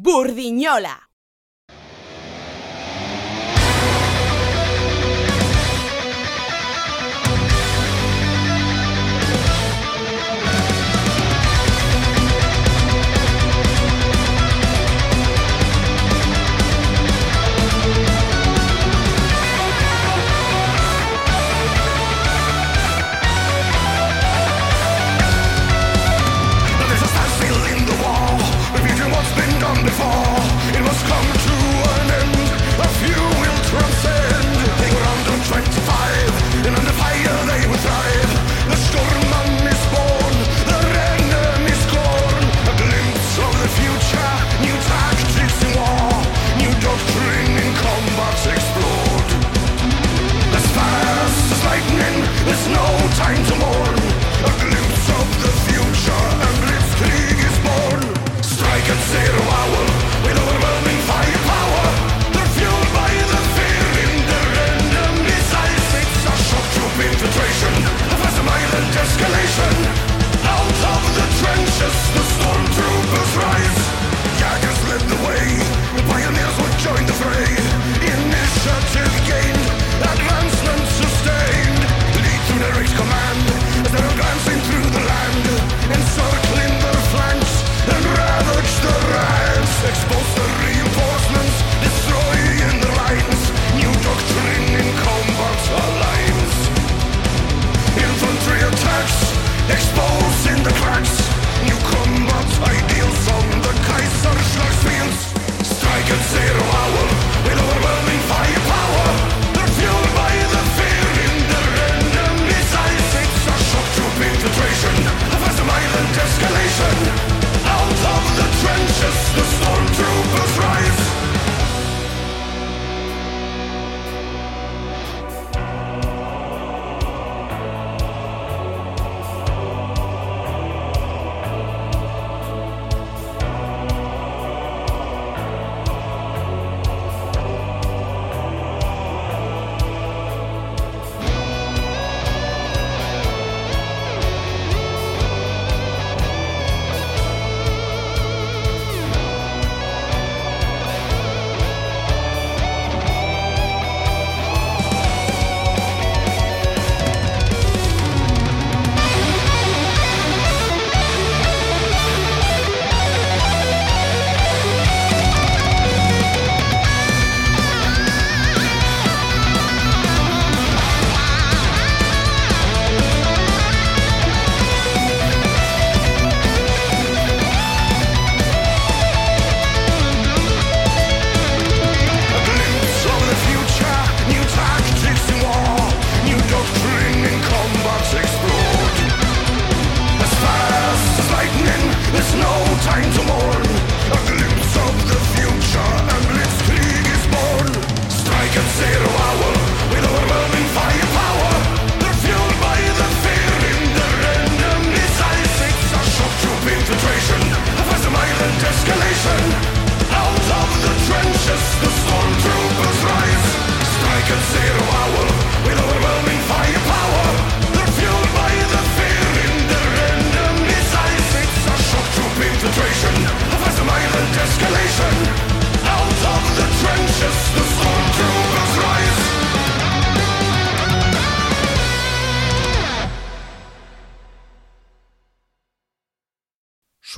Burdiñola.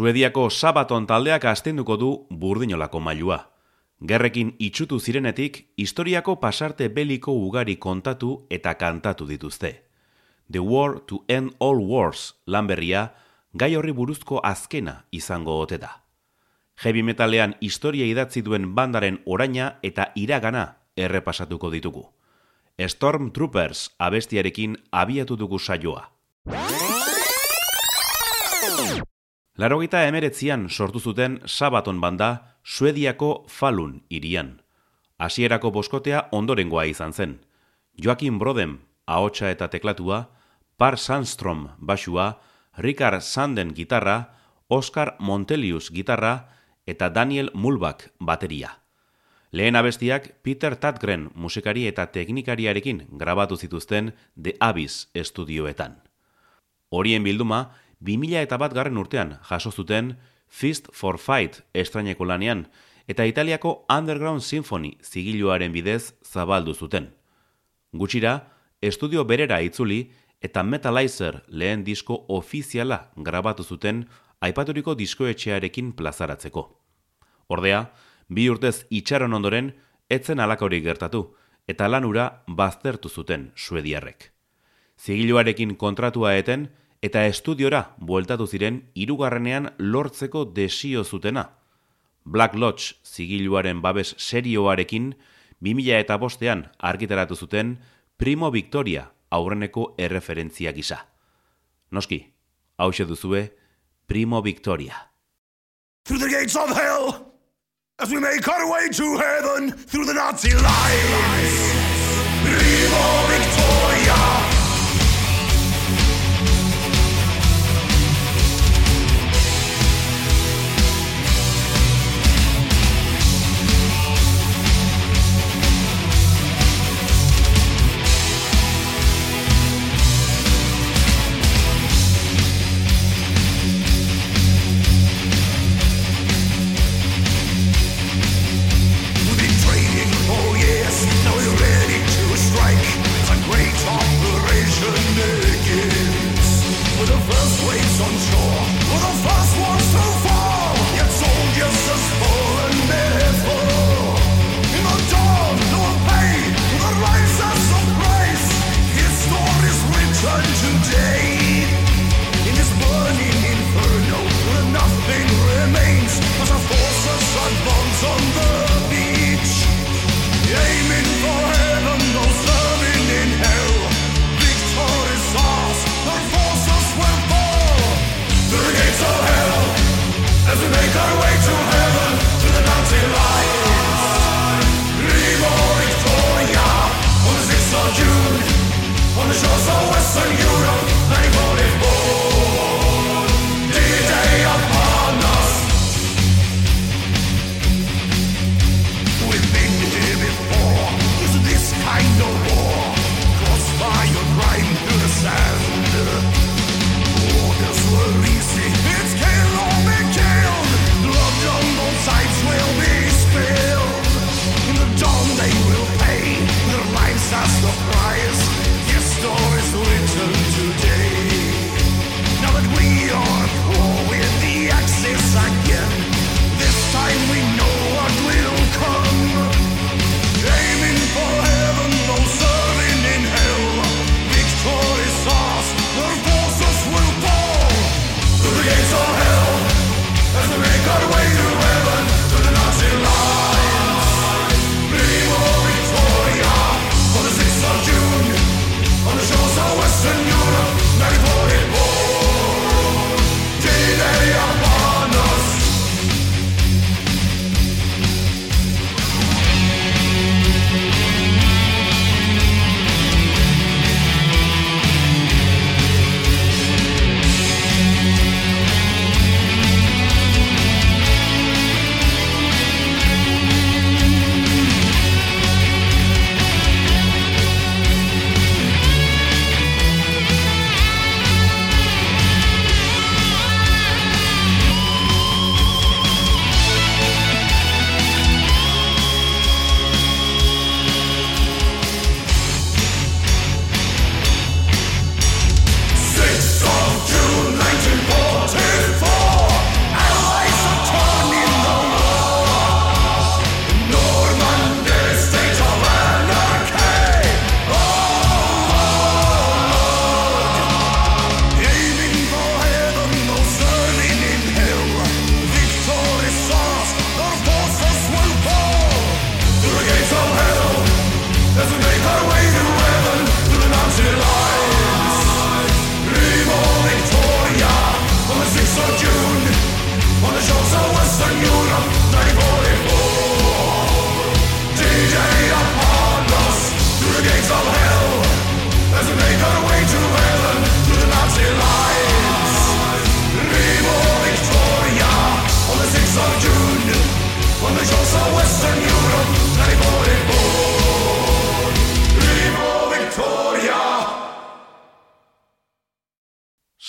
Suediako sabaton taldeak astenduko du burdinolako mailua. Gerrekin itxutu zirenetik, historiako pasarte beliko ugari kontatu eta kantatu dituzte. The War to End All Wars lanberria, gai horri buruzko azkena izango ote da. Heavy metalean historia idatzi duen bandaren oraina eta iragana errepasatuko ditugu. Stormtroopers abestiarekin abiatu dugu saioa. Larogeita emeretzian sortu zuten sabaton banda Suediako Falun irian. Hasierako boskotea ondorengoa izan zen. Joaquin Brodem, ahotsa eta teklatua, Par Sandstrom basua, Richard Sanden gitarra, Oscar Montelius gitarra eta Daniel Mulbak bateria. Lehen abestiak Peter Tatgren musikari eta teknikariarekin grabatu zituzten The Abyss estudioetan. Horien bilduma, 2000 eta bat garren urtean jaso zuten Fist for Fight estraineko lanean, eta Italiako Underground Symphony zigiluaren bidez zabaldu zuten. Gutxira, estudio berera itzuli eta Metalizer lehen disko ofiziala grabatu zuten aipaturiko diskoetxearekin plazaratzeko. Ordea, bi urtez itxaron ondoren etzen alakorik gertatu eta lanura baztertu zuten suediarrek. Zigiluarekin kontratua eten eta estudiora bueltatu ziren hirugarrenean lortzeko desio zutena. Black Lodge zigiluaren babes serioarekin, 2000 eta bostean argitaratu zuten Primo Victoria aurreneko erreferentzia gisa. Noski, hau duzue, Primo Victoria. Through the gates of hell, as we make our way to heaven, through the Nazi lines, Primo Victoria.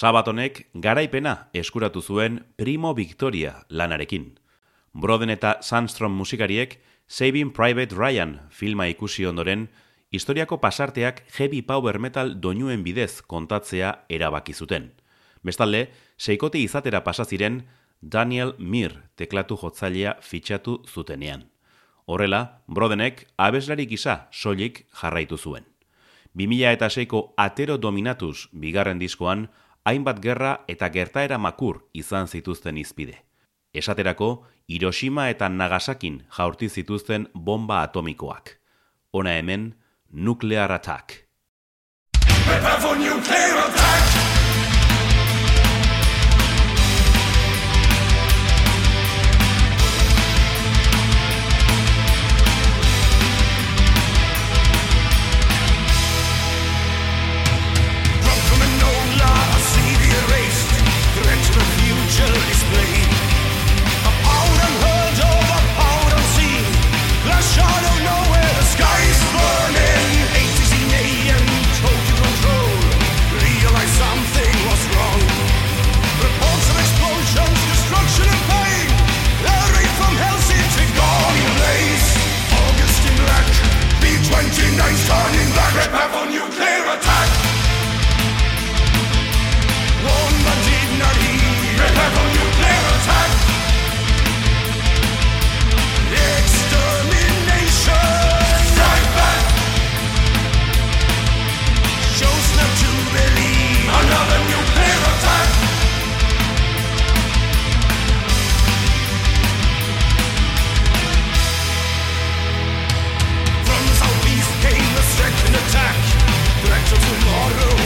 Sabatonek garaipena eskuratu zuen Primo Victoria lanarekin. Broden eta Sandstrom musikariek Saving Private Ryan filma ikusi ondoren, historiako pasarteak heavy power metal doinuen bidez kontatzea erabaki zuten. Bestalde, seikote izatera pasa ziren Daniel Mir teklatu jotzailea fitxatu zutenean. Horrela, Brodenek abeslari gisa solik jarraitu zuen. 2006ko Atero Dominatus bigarren diskoan hainbat gerra eta gertaera makur izan zituzten izpide. Esaterako, Hiroshima eta Nagasakin jaurti zituzten bomba atomikoak. Hona hemen, nuklear attack. Prepare for nuclear attack! attack. Threat of tomorrow.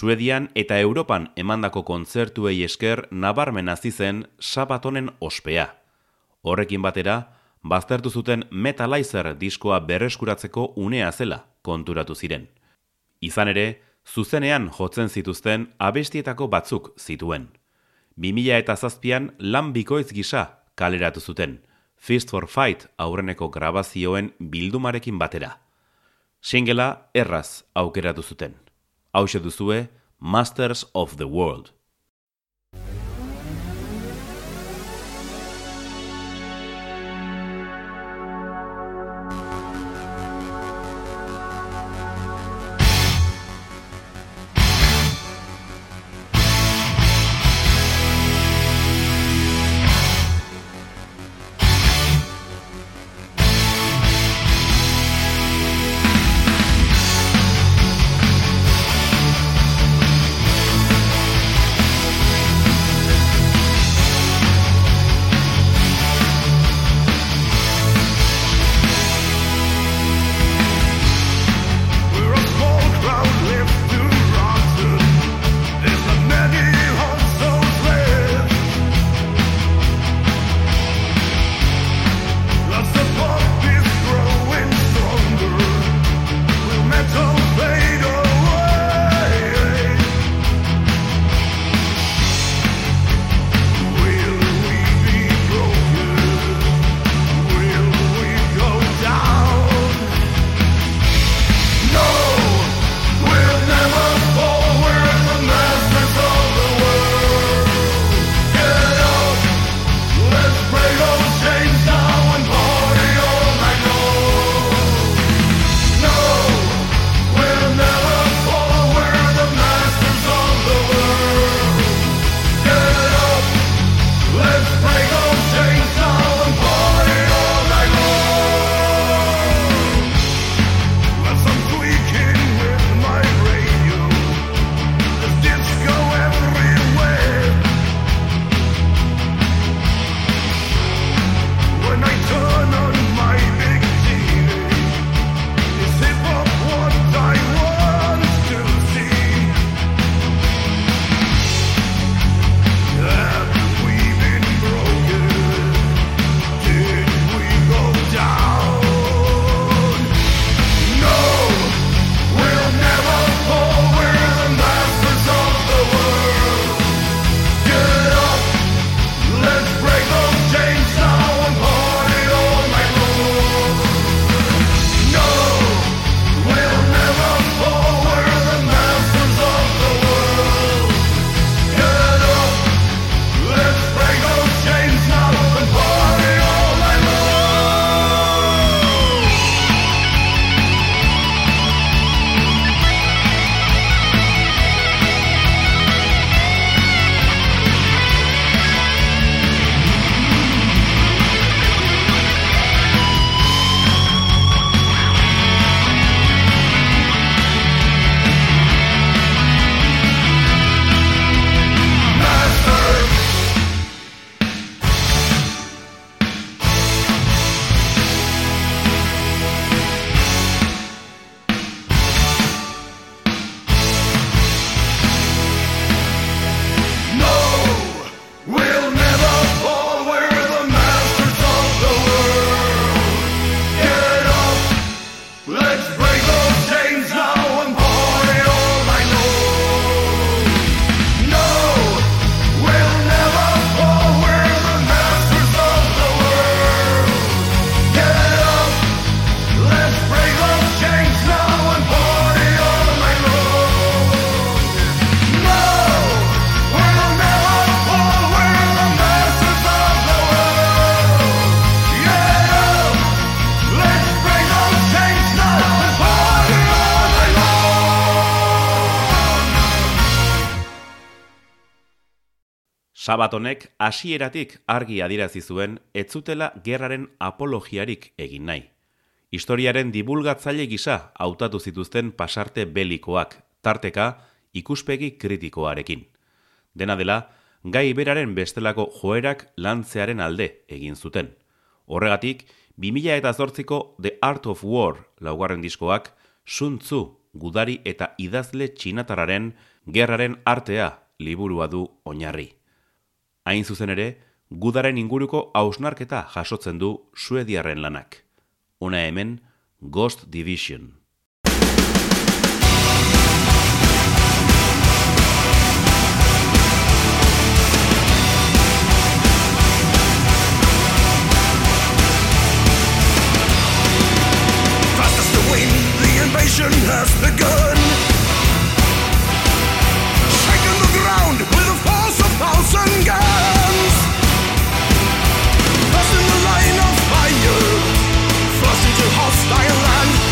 Suedian eta Europan emandako kontzertuei esker nabarmen hasi zen Sabatonen ospea. Horrekin batera, baztertu zuten Metalizer diskoa berreskuratzeko unea zela konturatu ziren. Izan ere, zuzenean jotzen zituzten abestietako batzuk zituen. 2000 eta zazpian lan bikoiz gisa kaleratu zuten, Fist for Fight aurreneko grabazioen bildumarekin batera. Singela erraz aukeratu zuten. Hau duzue, Masters of the World. Sabatonek hasieratik argi adierazi zuen etzutela gerraren apologiarik egin nahi. Historiaren dibulgatzaile gisa hautatu zituzten pasarte belikoak, tarteka ikuspegi kritikoarekin. Dena dela, gai beraren bestelako joerak lantzearen alde egin zuten. Horregatik, 2000 eta zortziko The Art of War laugarren diskoak suntzu gudari eta idazle txinatararen gerraren artea liburua du oinarri. Hain zuzen ere, gudaren inguruko hausnarketa jasotzen du suediarren lanak. Una hemen, Ghost Division. invasion has begun. Hostile land,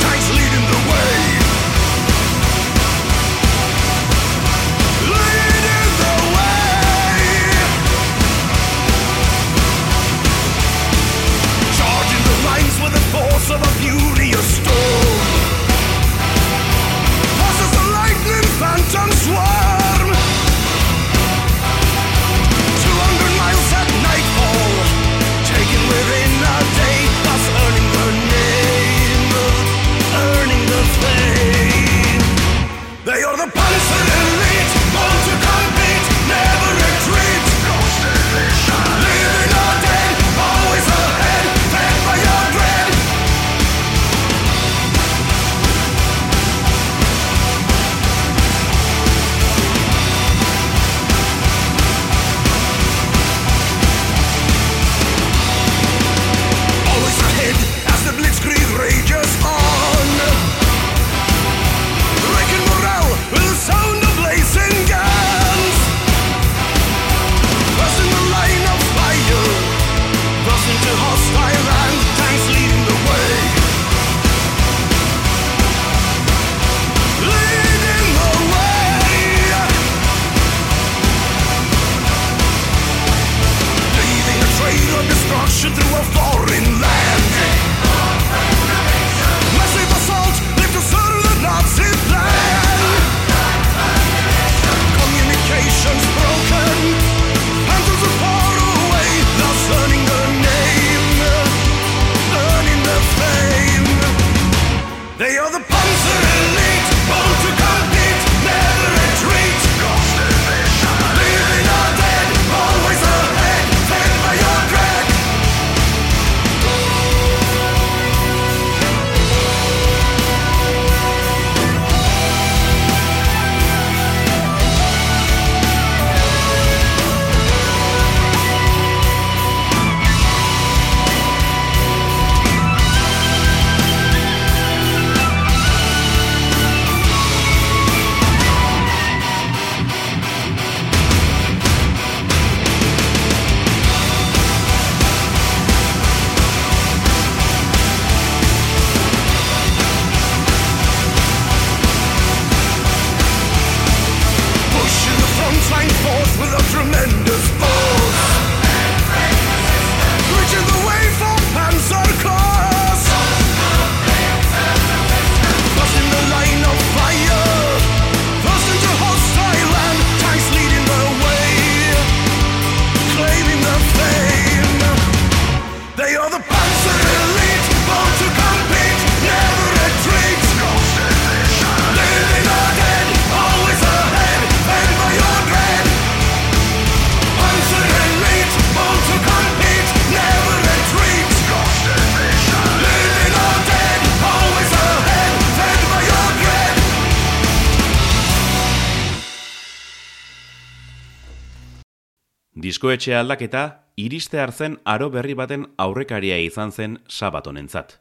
Diskoetxe aldaketa iriste hartzen aro berri baten aurrekaria izan zen sabatonentzat.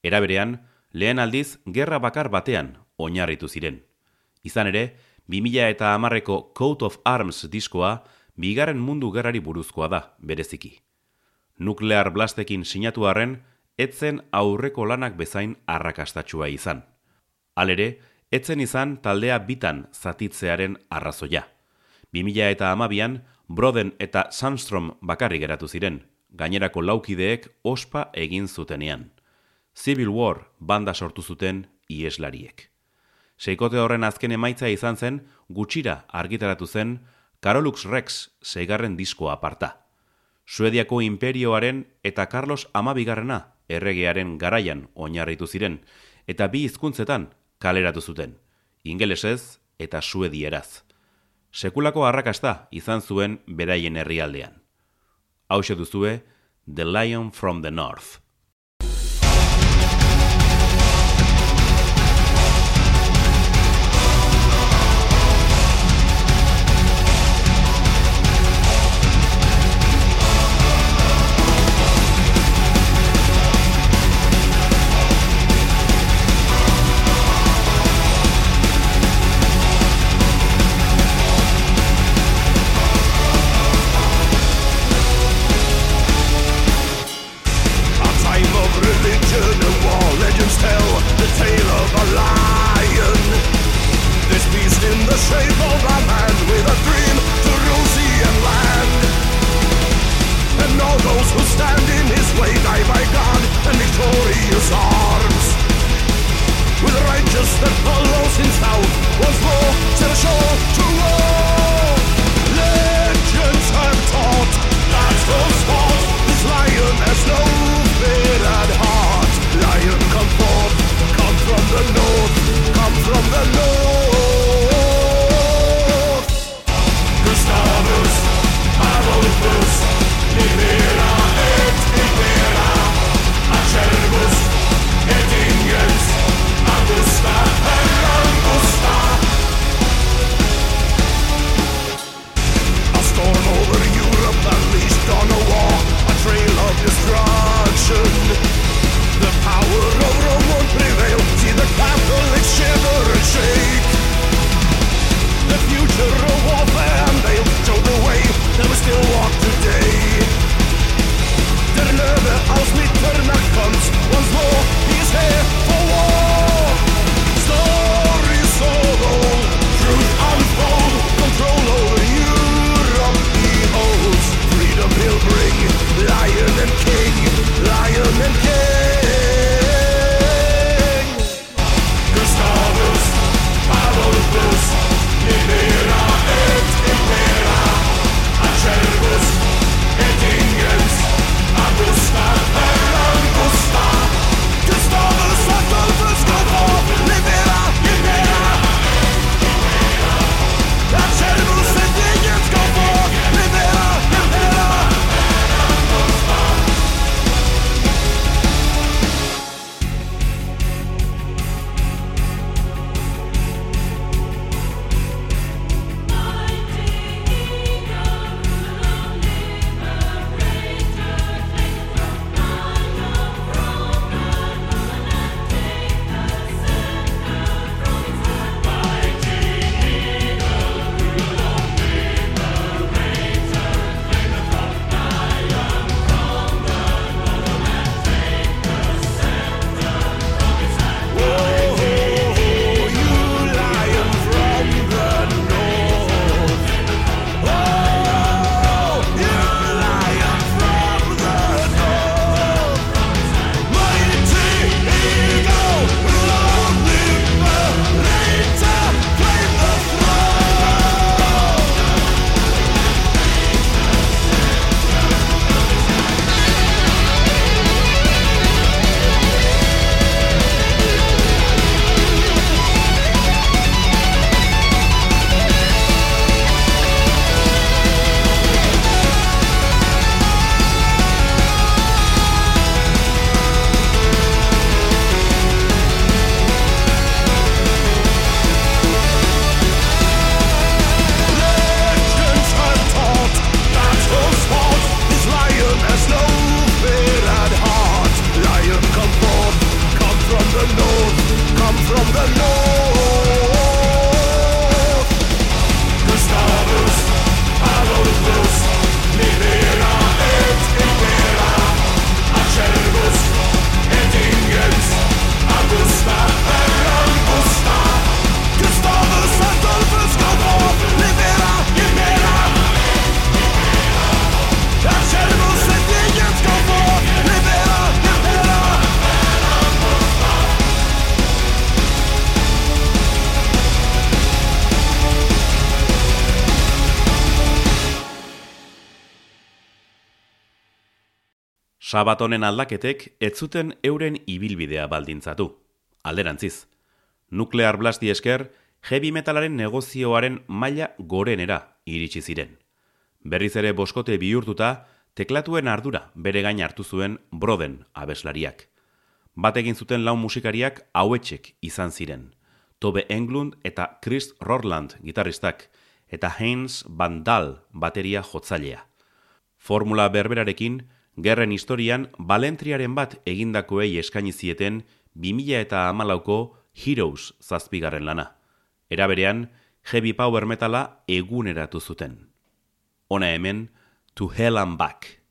Era berean, lehen aldiz gerra bakar batean oinarritu ziren. Izan ere, 2000 eta hamarreko Coat of Arms diskoa bigarren mundu gerrari buruzkoa da, bereziki. Nuklear blastekin sinatu arren, etzen aurreko lanak bezain arrakastatxua izan. Halere, etzen izan taldea bitan zatitzearen arrazoia. 2000 eta amabian, Broden eta Sandstrom bakarrik geratu ziren, gainerako laukideek ospa egin zutenean. Civil War banda sortu zuten ieslariek. Seikote horren azken emaitza izan zen, gutxira argitaratu zen Carolux Rex seigarren diskoa aparta. Suediako imperioaren eta Carlos amabigarrena erregearen garaian oinarritu ziren, eta bi hizkuntzetan kaleratu zuten, ingelesez eta suedieraz. Sekulako arrakasta izan zuen beraien herrialdean. Hau duzue, The Lion from the North. Sabatonen aldaketek ez zuten euren ibilbidea baldintzatu. Alderantziz, nuklear blasti esker, heavy metalaren negozioaren maila gorenera iritsi ziren. Berriz ere boskote bihurtuta, teklatuen ardura bere gain hartu zuen broden abeslariak. Bat egin zuten lau musikariak hauetxek izan ziren. Tobe Englund eta Chris Rorland gitarristak, eta Heinz Van Dahl bateria jotzailea. Formula berberarekin, gerren historian balentriaren bat egindakoei eskaini zieten 2000 eta amalauko Heroes zazpigarren lana. Era berean, heavy power metala eguneratu zuten. Ona hemen, To Hell and Back.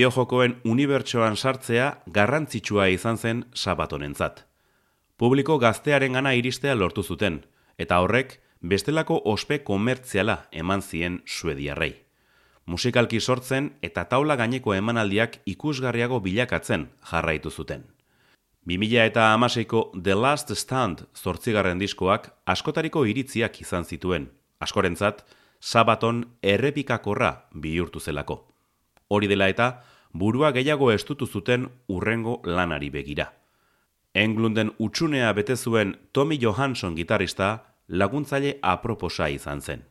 Bideojokoen unibertsoan sartzea garrantzitsua izan zen sabatonentzat. Publiko gaztearen gana iristea lortu zuten, eta horrek bestelako ospe komertziala eman zien suediarrei. Musikalki sortzen eta taula gaineko emanaldiak ikusgarriago bilakatzen jarraitu zuten. 2000 eta amaseiko The Last Stand zortzigarren diskoak askotariko iritziak izan zituen, askorentzat, sabaton errepikakorra bihurtu zelako. Hori dela eta, burua gehiago estutu zuten urrengo lanari begira. Englunden utxunea bete zuen Tommy Johansson gitarista laguntzaile aproposa izan zen.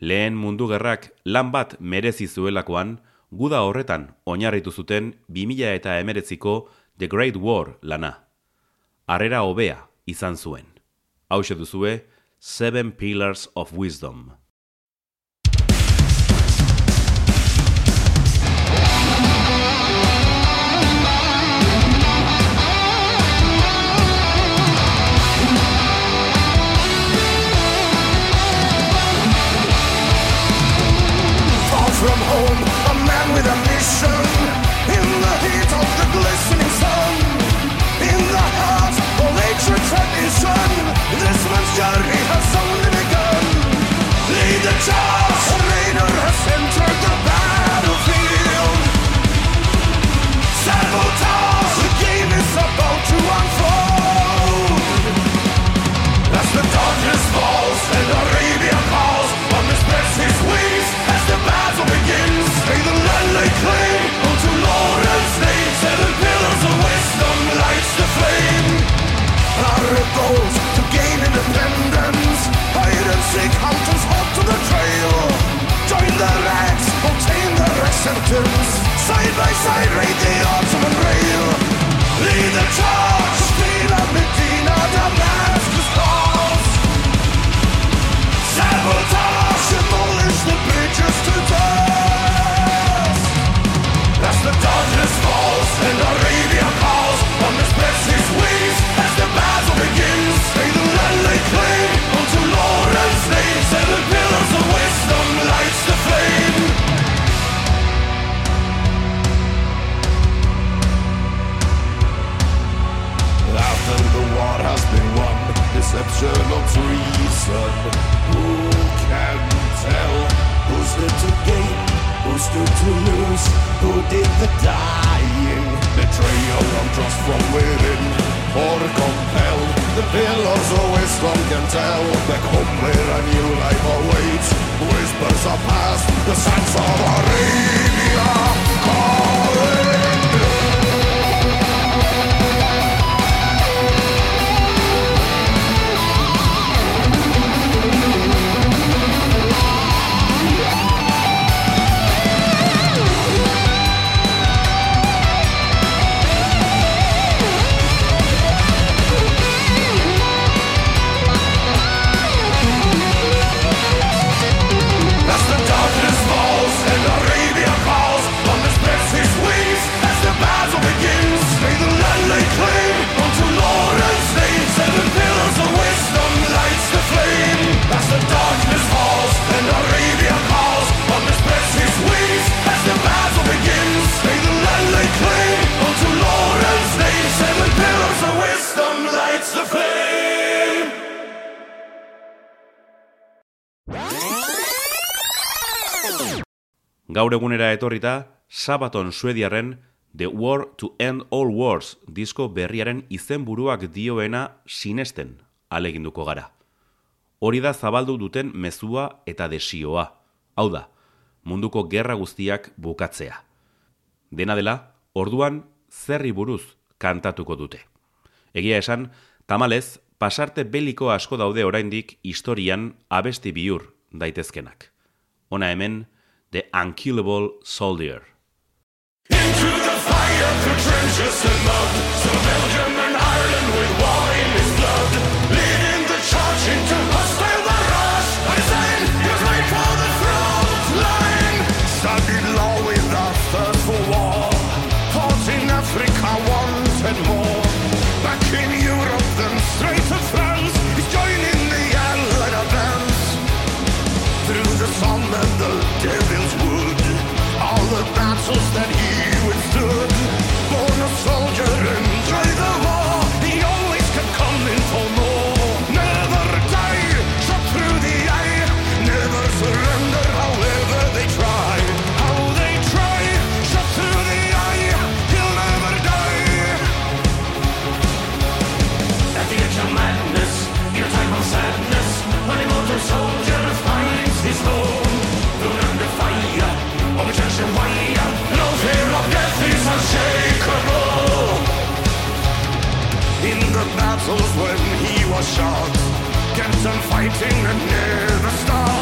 Lehen mundu gerrak lan bat merezi zuelakoan, guda horretan oinarritu zuten 2000 eta emeretziko The Great War lana. Arrera hobea izan zuen. Hau duzue, Seven Pillars of Wisdom. his. This man's journey has only begun. Lead the charge. the rags, obtain the receptors. Side by side, read the ultimate rail. Lead the charge. exceptional treason. Who can tell who's there to gain, who's there to lose, who did the dying? Betrayal of trust from within or compel. The pillars of wisdom can tell. Back home where a new life awaits. Whispers of past, the sands of Arabia. gaur egunera etorrita, Sabaton Suediarren The War to End All Wars disko berriaren izenburuak dioena sinesten aleginduko gara. Hori da zabaldu duten mezua eta desioa. Hau da, munduko gerra guztiak bukatzea. Dena dela, orduan zerri buruz kantatuko dute. Egia esan, tamalez, pasarte beliko asko daude oraindik historian abesti bihur daitezkenak. Hona hemen, The Unkillable Soldier. Into the fire, the trenches and mud, so sus battles when he was shot. Kept on fighting and never stopped.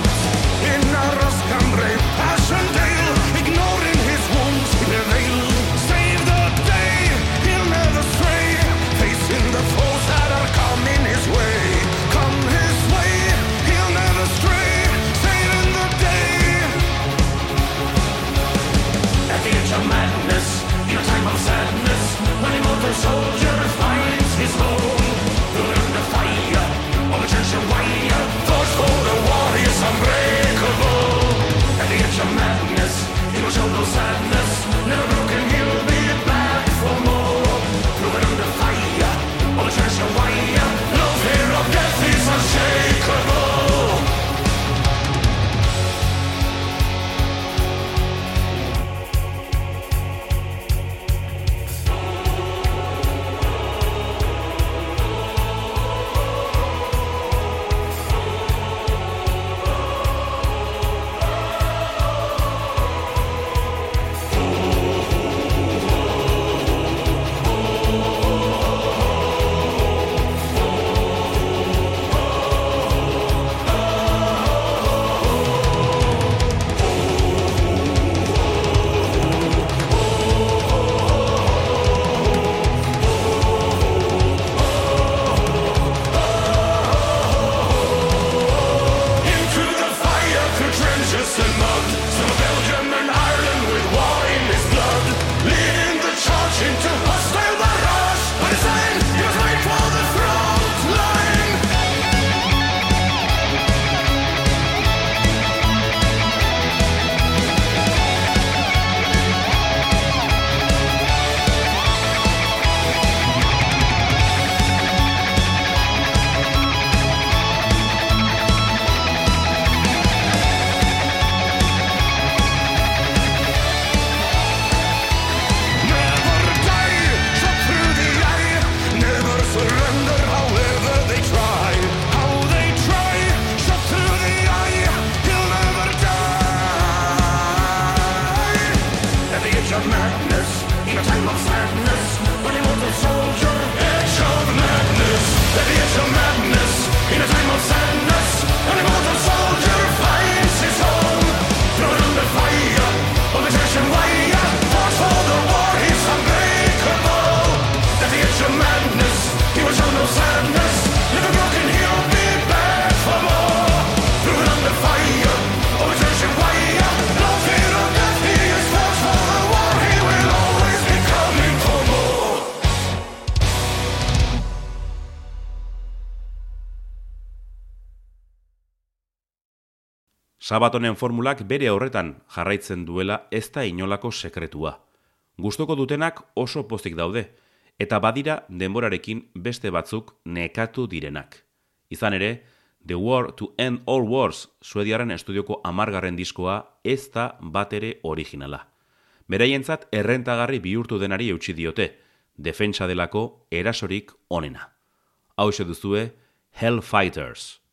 Sabatonen formulak bere horretan jarraitzen duela ez da inolako sekretua. Gustoko dutenak oso pozik daude, eta badira denborarekin beste batzuk nekatu direnak. Izan ere, The War to End All Wars suediaren estudioko amargarren diskoa ez da bat ere originala. Beraientzat errentagarri bihurtu denari eutsi diote, defensa delako erasorik onena. Hau duzue, Hellfighters.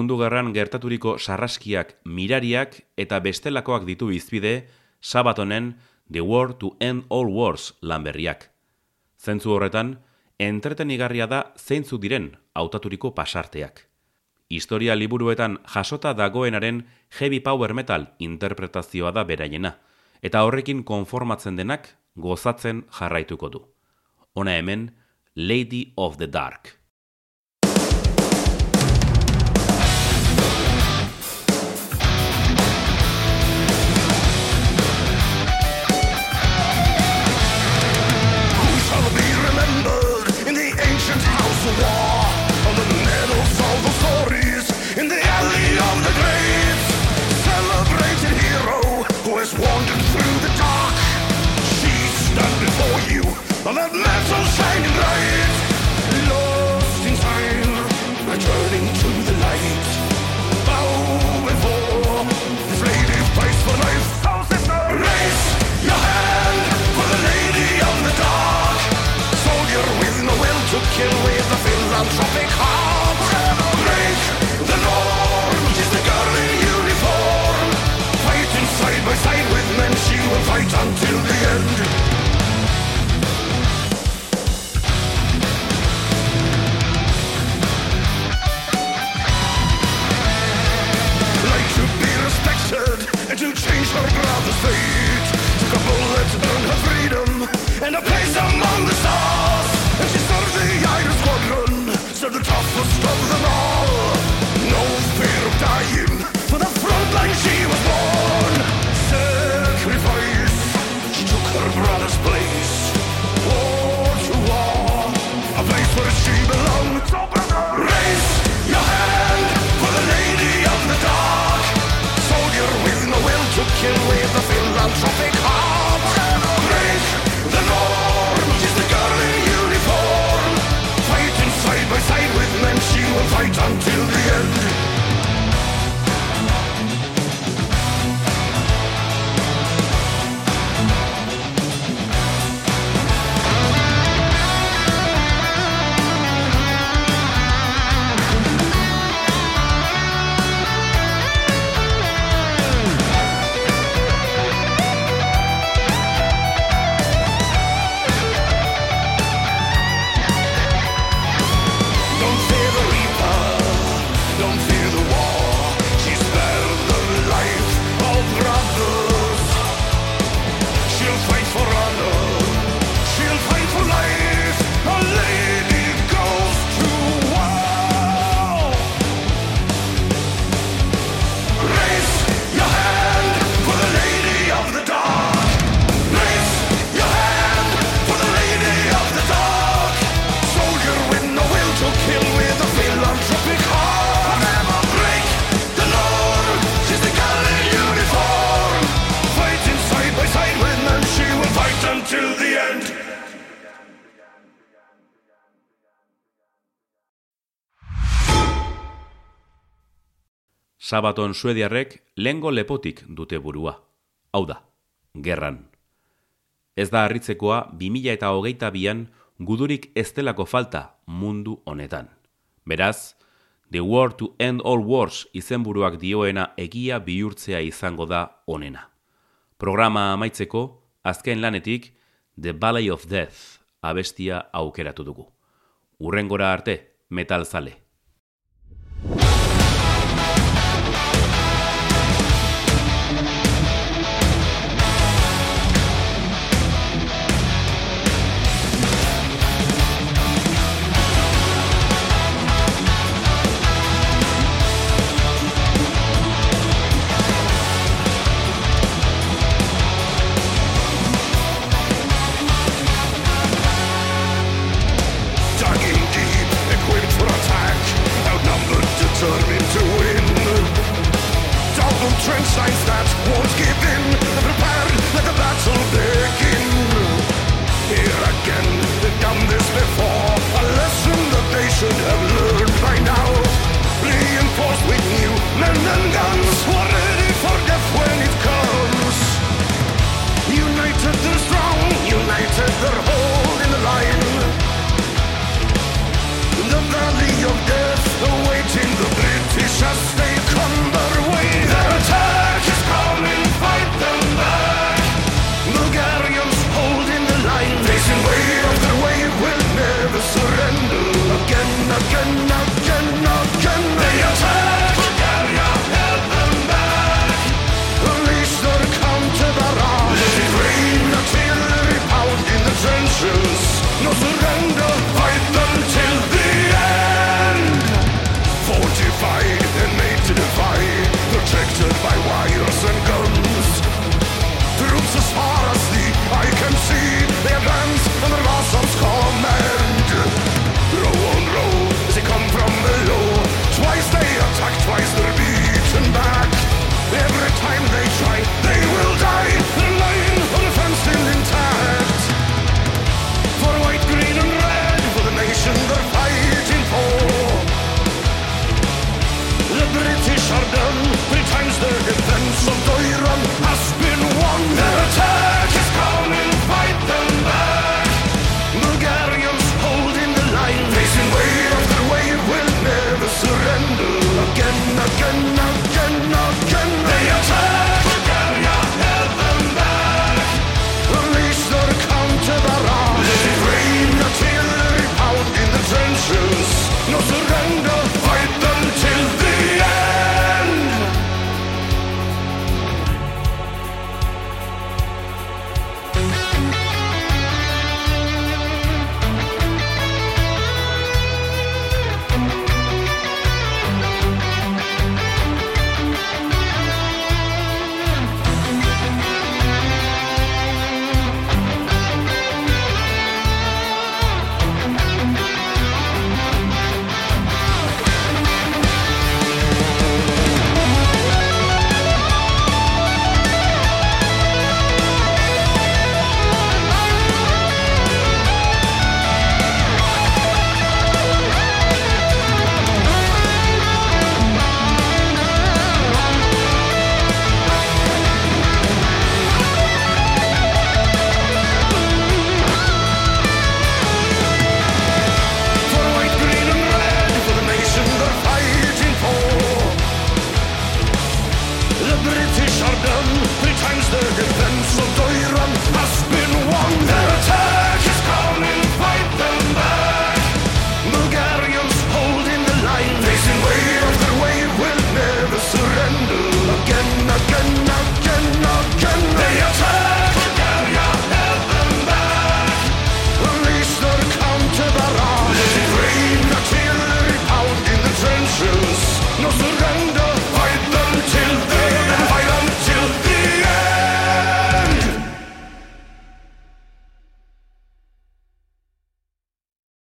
mundu gerran gertaturiko sarraskiak, mirariak eta bestelakoak ditu izpide, sabatonen The War to End All Wars lanberriak. Zentzu horretan, entretenigarria da zeintzu diren hautaturiko pasarteak. Historia liburuetan jasota dagoenaren heavy power metal interpretazioa da beraiena, eta horrekin konformatzen denak gozatzen jarraituko du. Hona hemen, Lady of the Dark. But that metal shining bright, lost in time, returning to the light. Bow before this lady fights for life. Oh, sister, raise your hand for the lady of the dark. Soldier with no will to kill with a philanthropic heart. Break the norm, she's the girl in uniform. Fighting side by side with men, she will fight until the end. Sabaton suediarrek lengo lepotik dute burua. Hau da, gerran. Ez da harritzekoa 2000 eta hogeita bian gudurik estelako falta mundu honetan. Beraz, The War to End All Wars izenburuak dioena egia bihurtzea izango da onena. Programa amaitzeko, azken lanetik, The Valley of Death abestia aukeratu dugu. Urrengora arte, metalzale. zale.